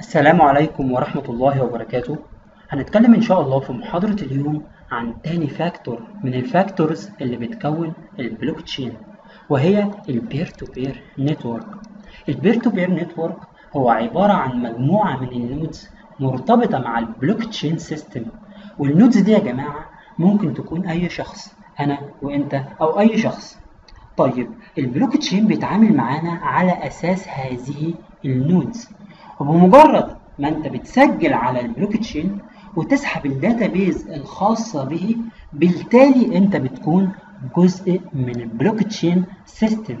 السلام عليكم ورحمة الله وبركاته. هنتكلم إن شاء الله في محاضرة اليوم عن تاني factor من ال factors اللي بتكون البلوك تشين وهي ال peer to peer network ال peer to peer network هو عبارة عن مجموعة من ال nodes مرتبطة مع ال blockchain system وال nodes دي يا جماعة ممكن تكون أي شخص أنا وأنت أو أي شخص. طيب البلوك تشين بيتعامل معانا على أساس هذه ال nodes. وبمجرد ما انت بتسجل على البلوك تشين وتسحب ال database الخاصة به بالتالي انت بتكون جزء من ال blockchain system.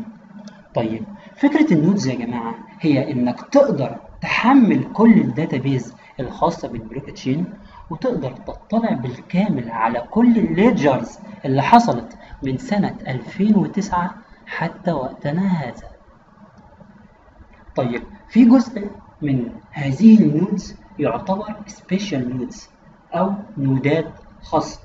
طيب فكرة ال nodes يا جماعة هي انك تقدر تحمل كل ال database الخاصة بالبلوك تشين وتقدر تطلع بالكامل على كل ال ledgers اللي حصلت من سنة 2009 حتى وقتنا هذا. طيب في جزء من هذه ال nodes يعتبر special nodes أو node ات خاصة.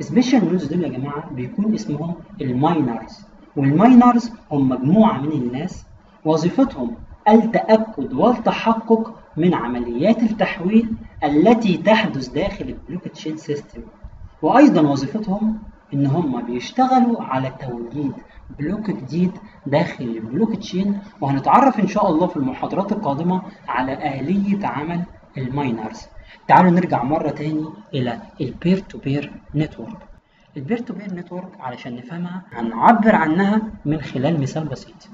special nodes دول يا جماعة بيكون اسمهم ال miners وال miners هم مجموعة من الناس وظيفتهم التأكد والتحقق من عمليات التحويل التي تحدث داخل ال blockchain system وأيضا وظيفتهم إن هم بيشتغلوا على توليد block جديد داخل البلوك تشين وهنتعرف إن شاء الله في المحاضرات القادمة على آلية عمل ال miners. تعالوا نرجع مرة تاني إلى ال peer to peer network ال peer to peer network علشان نفهمها هنعبر عنها من خلال مثال بسيط.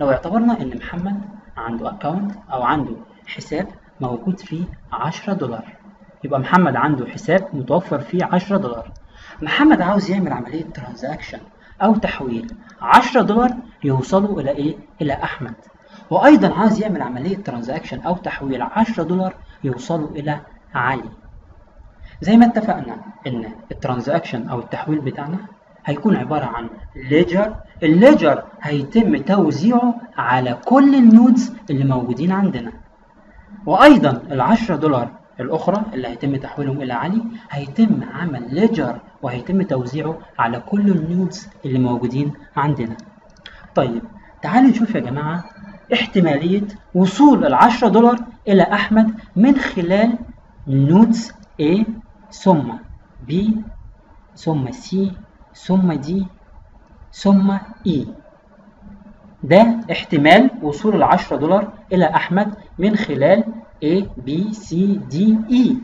لو اعتبرنا إن محمد عنده account أو عنده حساب موجود فيه 10 دولار يبقى محمد عنده حساب متوفر فيه 10 دولار. محمد عاوز يعمل عملية transaction أو تحويل. 10 دولار يوصلوا إلى إيه؟ إلى أحمد. وأيضا عاوز يعمل عملية transaction أو تحويل. 10 دولار يوصلوا إلى علي. زي ما اتفقنا إن ال transaction أو التحويل بتاعنا هيكون عبارة عن ledger ال ledger هيتم توزيعه على كل ال nodes اللي موجودين عندنا. وأيضا ال 10 دولار الأخرى اللي هيتم تحويلهم إلى علي هيتم عمل ledger وهيتم توزيعه على كل ال nodes اللي موجودين عندنا. طيب تعالوا نشوف يا جماعة احتمالية وصول العشرة دولار إلى أحمد من خلال nodes A ثم B ثم C ثم D ثم E. ده احتمال وصول العشرة دولار إلى أحمد من خلال A B C D E.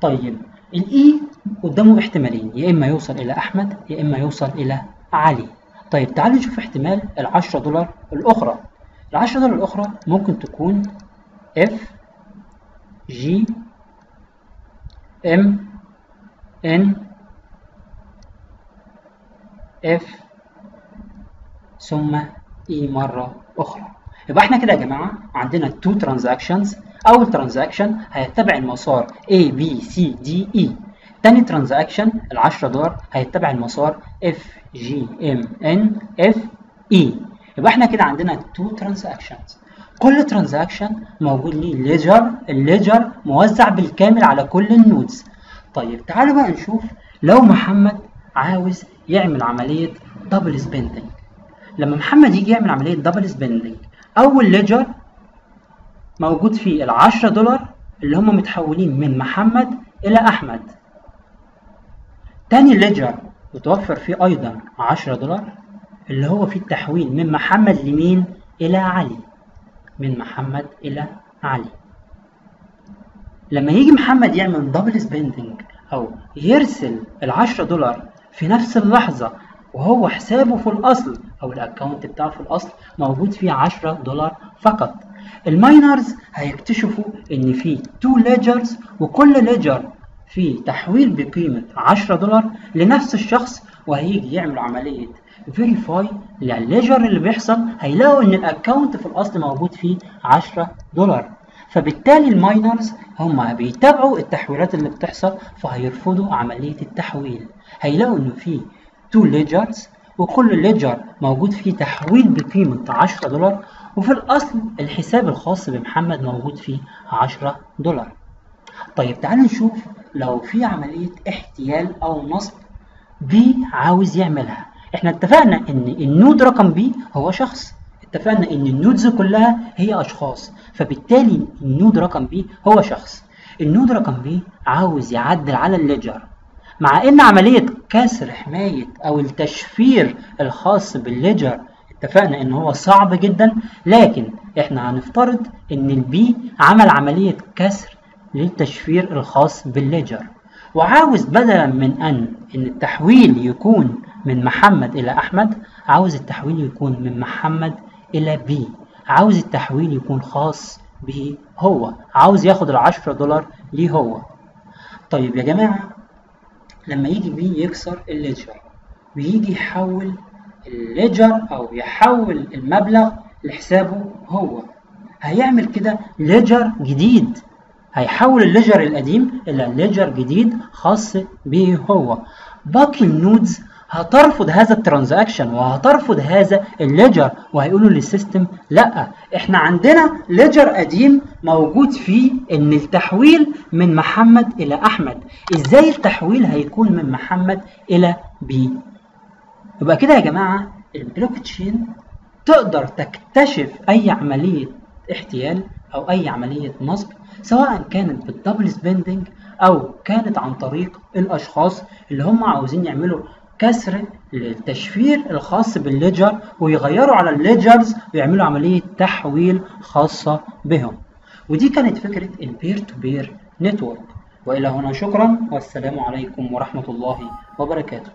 طيب الإي قدامه احتمالين يا إما يوصل إلى أحمد يا إما يوصل إلى علي. طيب تعالوا نشوف احتمال العشرة دولار الأخرى. العشرة دولار الأخرى ممكن تكون F G M N F ثم E مرة أخرى. يبقى إحنا كده يا جماعة عندنا two transactions أول transaction هيتبع المسار A B C D E. تاني transaction ال 10 دولار هيتبع المسار F G M N F E. يبقى إحنا كده عندنا two transactions كل transaction موجود ليه ledger ال ledger موزع بالكامل على كل ال nodes. طيب تعالوا بقى نشوف لو محمد عاوز يعمل عملية double spending لما محمد يجي يعمل عملية double spending أول ledger موجود فيه ال 10 دولار اللي هم متحولين من محمد إلى أحمد. تاني ledger متوفر فيه أيضا 10 دولار اللي هو فيه التحويل من محمد لمين؟ إلى علي. من محمد إلى علي. لما يجي محمد يعمل double spending أو يرسل ال 10 دولار في نفس اللحظة وهو حسابه في الأصل أو ال account بتاعه في الأصل موجود فيه 10 دولار فقط. ال miners هيكتشفوا إن في two ledgers وكل ledger فيه تحويل بقيمة 10 دولار لنفس الشخص وهيجي يعمل عملية فيريفاي للليجر اللي بيحصل هيلاقوا إن ال account في الأصل موجود فيه 10 دولار. فبالتالي ال miners هم بيتابعوا التحويلات اللي بتحصل فهيرفضوا عملية التحويل. هيلاقوا إنه في two ledgers وكل ledger موجود فيه تحويل بقيمة 10 دولار وفي الأصل الحساب الخاص بمحمد موجود فيه 10 دولار. طيب تعالوا نشوف لو في عملية احتيال أو نصب B عاوز يعملها. إحنا اتفقنا إن ال node رقم B هو شخص. اتفقنا إن ال nodes كلها هي أشخاص. فبالتالي ال node رقم B هو شخص. ال node رقم B عاوز يعدل على ال ledger. مع إن عملية كسر حماية أو التشفير الخاص بال ledger اتفقنا إن هو صعب جدا لكن إحنا هنفترض إن ال B عمل عملية كسر للتشفير الخاص بال ledger وعاوز بدلا من أن إن التحويل يكون من محمد إلى أحمد عاوز التحويل يكون من محمد إلى B عاوز التحويل يكون خاص به هو. عاوز ياخد العشرة دولار ليه هو. طيب يا جماعة لما يجي B يكسر ال ledger ويجي يحول ال ledger أو يحول المبلغ لحسابه هو. هيعمل كده ledger جديد. هيحول ال ledger القديم إلى ledger جديد خاص به هو. باقي ال nodes هترفض هذا ال transaction وهترفض هذا ال ledger وهيقولوا لل system لأ إحنا عندنا ledger قديم موجود فيه إن التحويل من محمد إلى أحمد. إزاي التحويل هيكون من محمد إلى B؟ يبقى كده يا جماعة البلوك تشين تقدر تكتشف أي عملية احتيال أو أي عملية نصب سواء كانت بال double spending أو كانت عن طريق الأشخاص اللي هم عاوزين يعملوا كسر للتشفير الخاص بال ledger ويغيروا على ال ledgers ويعملوا عملية تحويل خاصة بهم. ودي كانت فكرة ال peer to peer network وإلى هنا شكرا والسلام عليكم ورحمة الله وبركاته.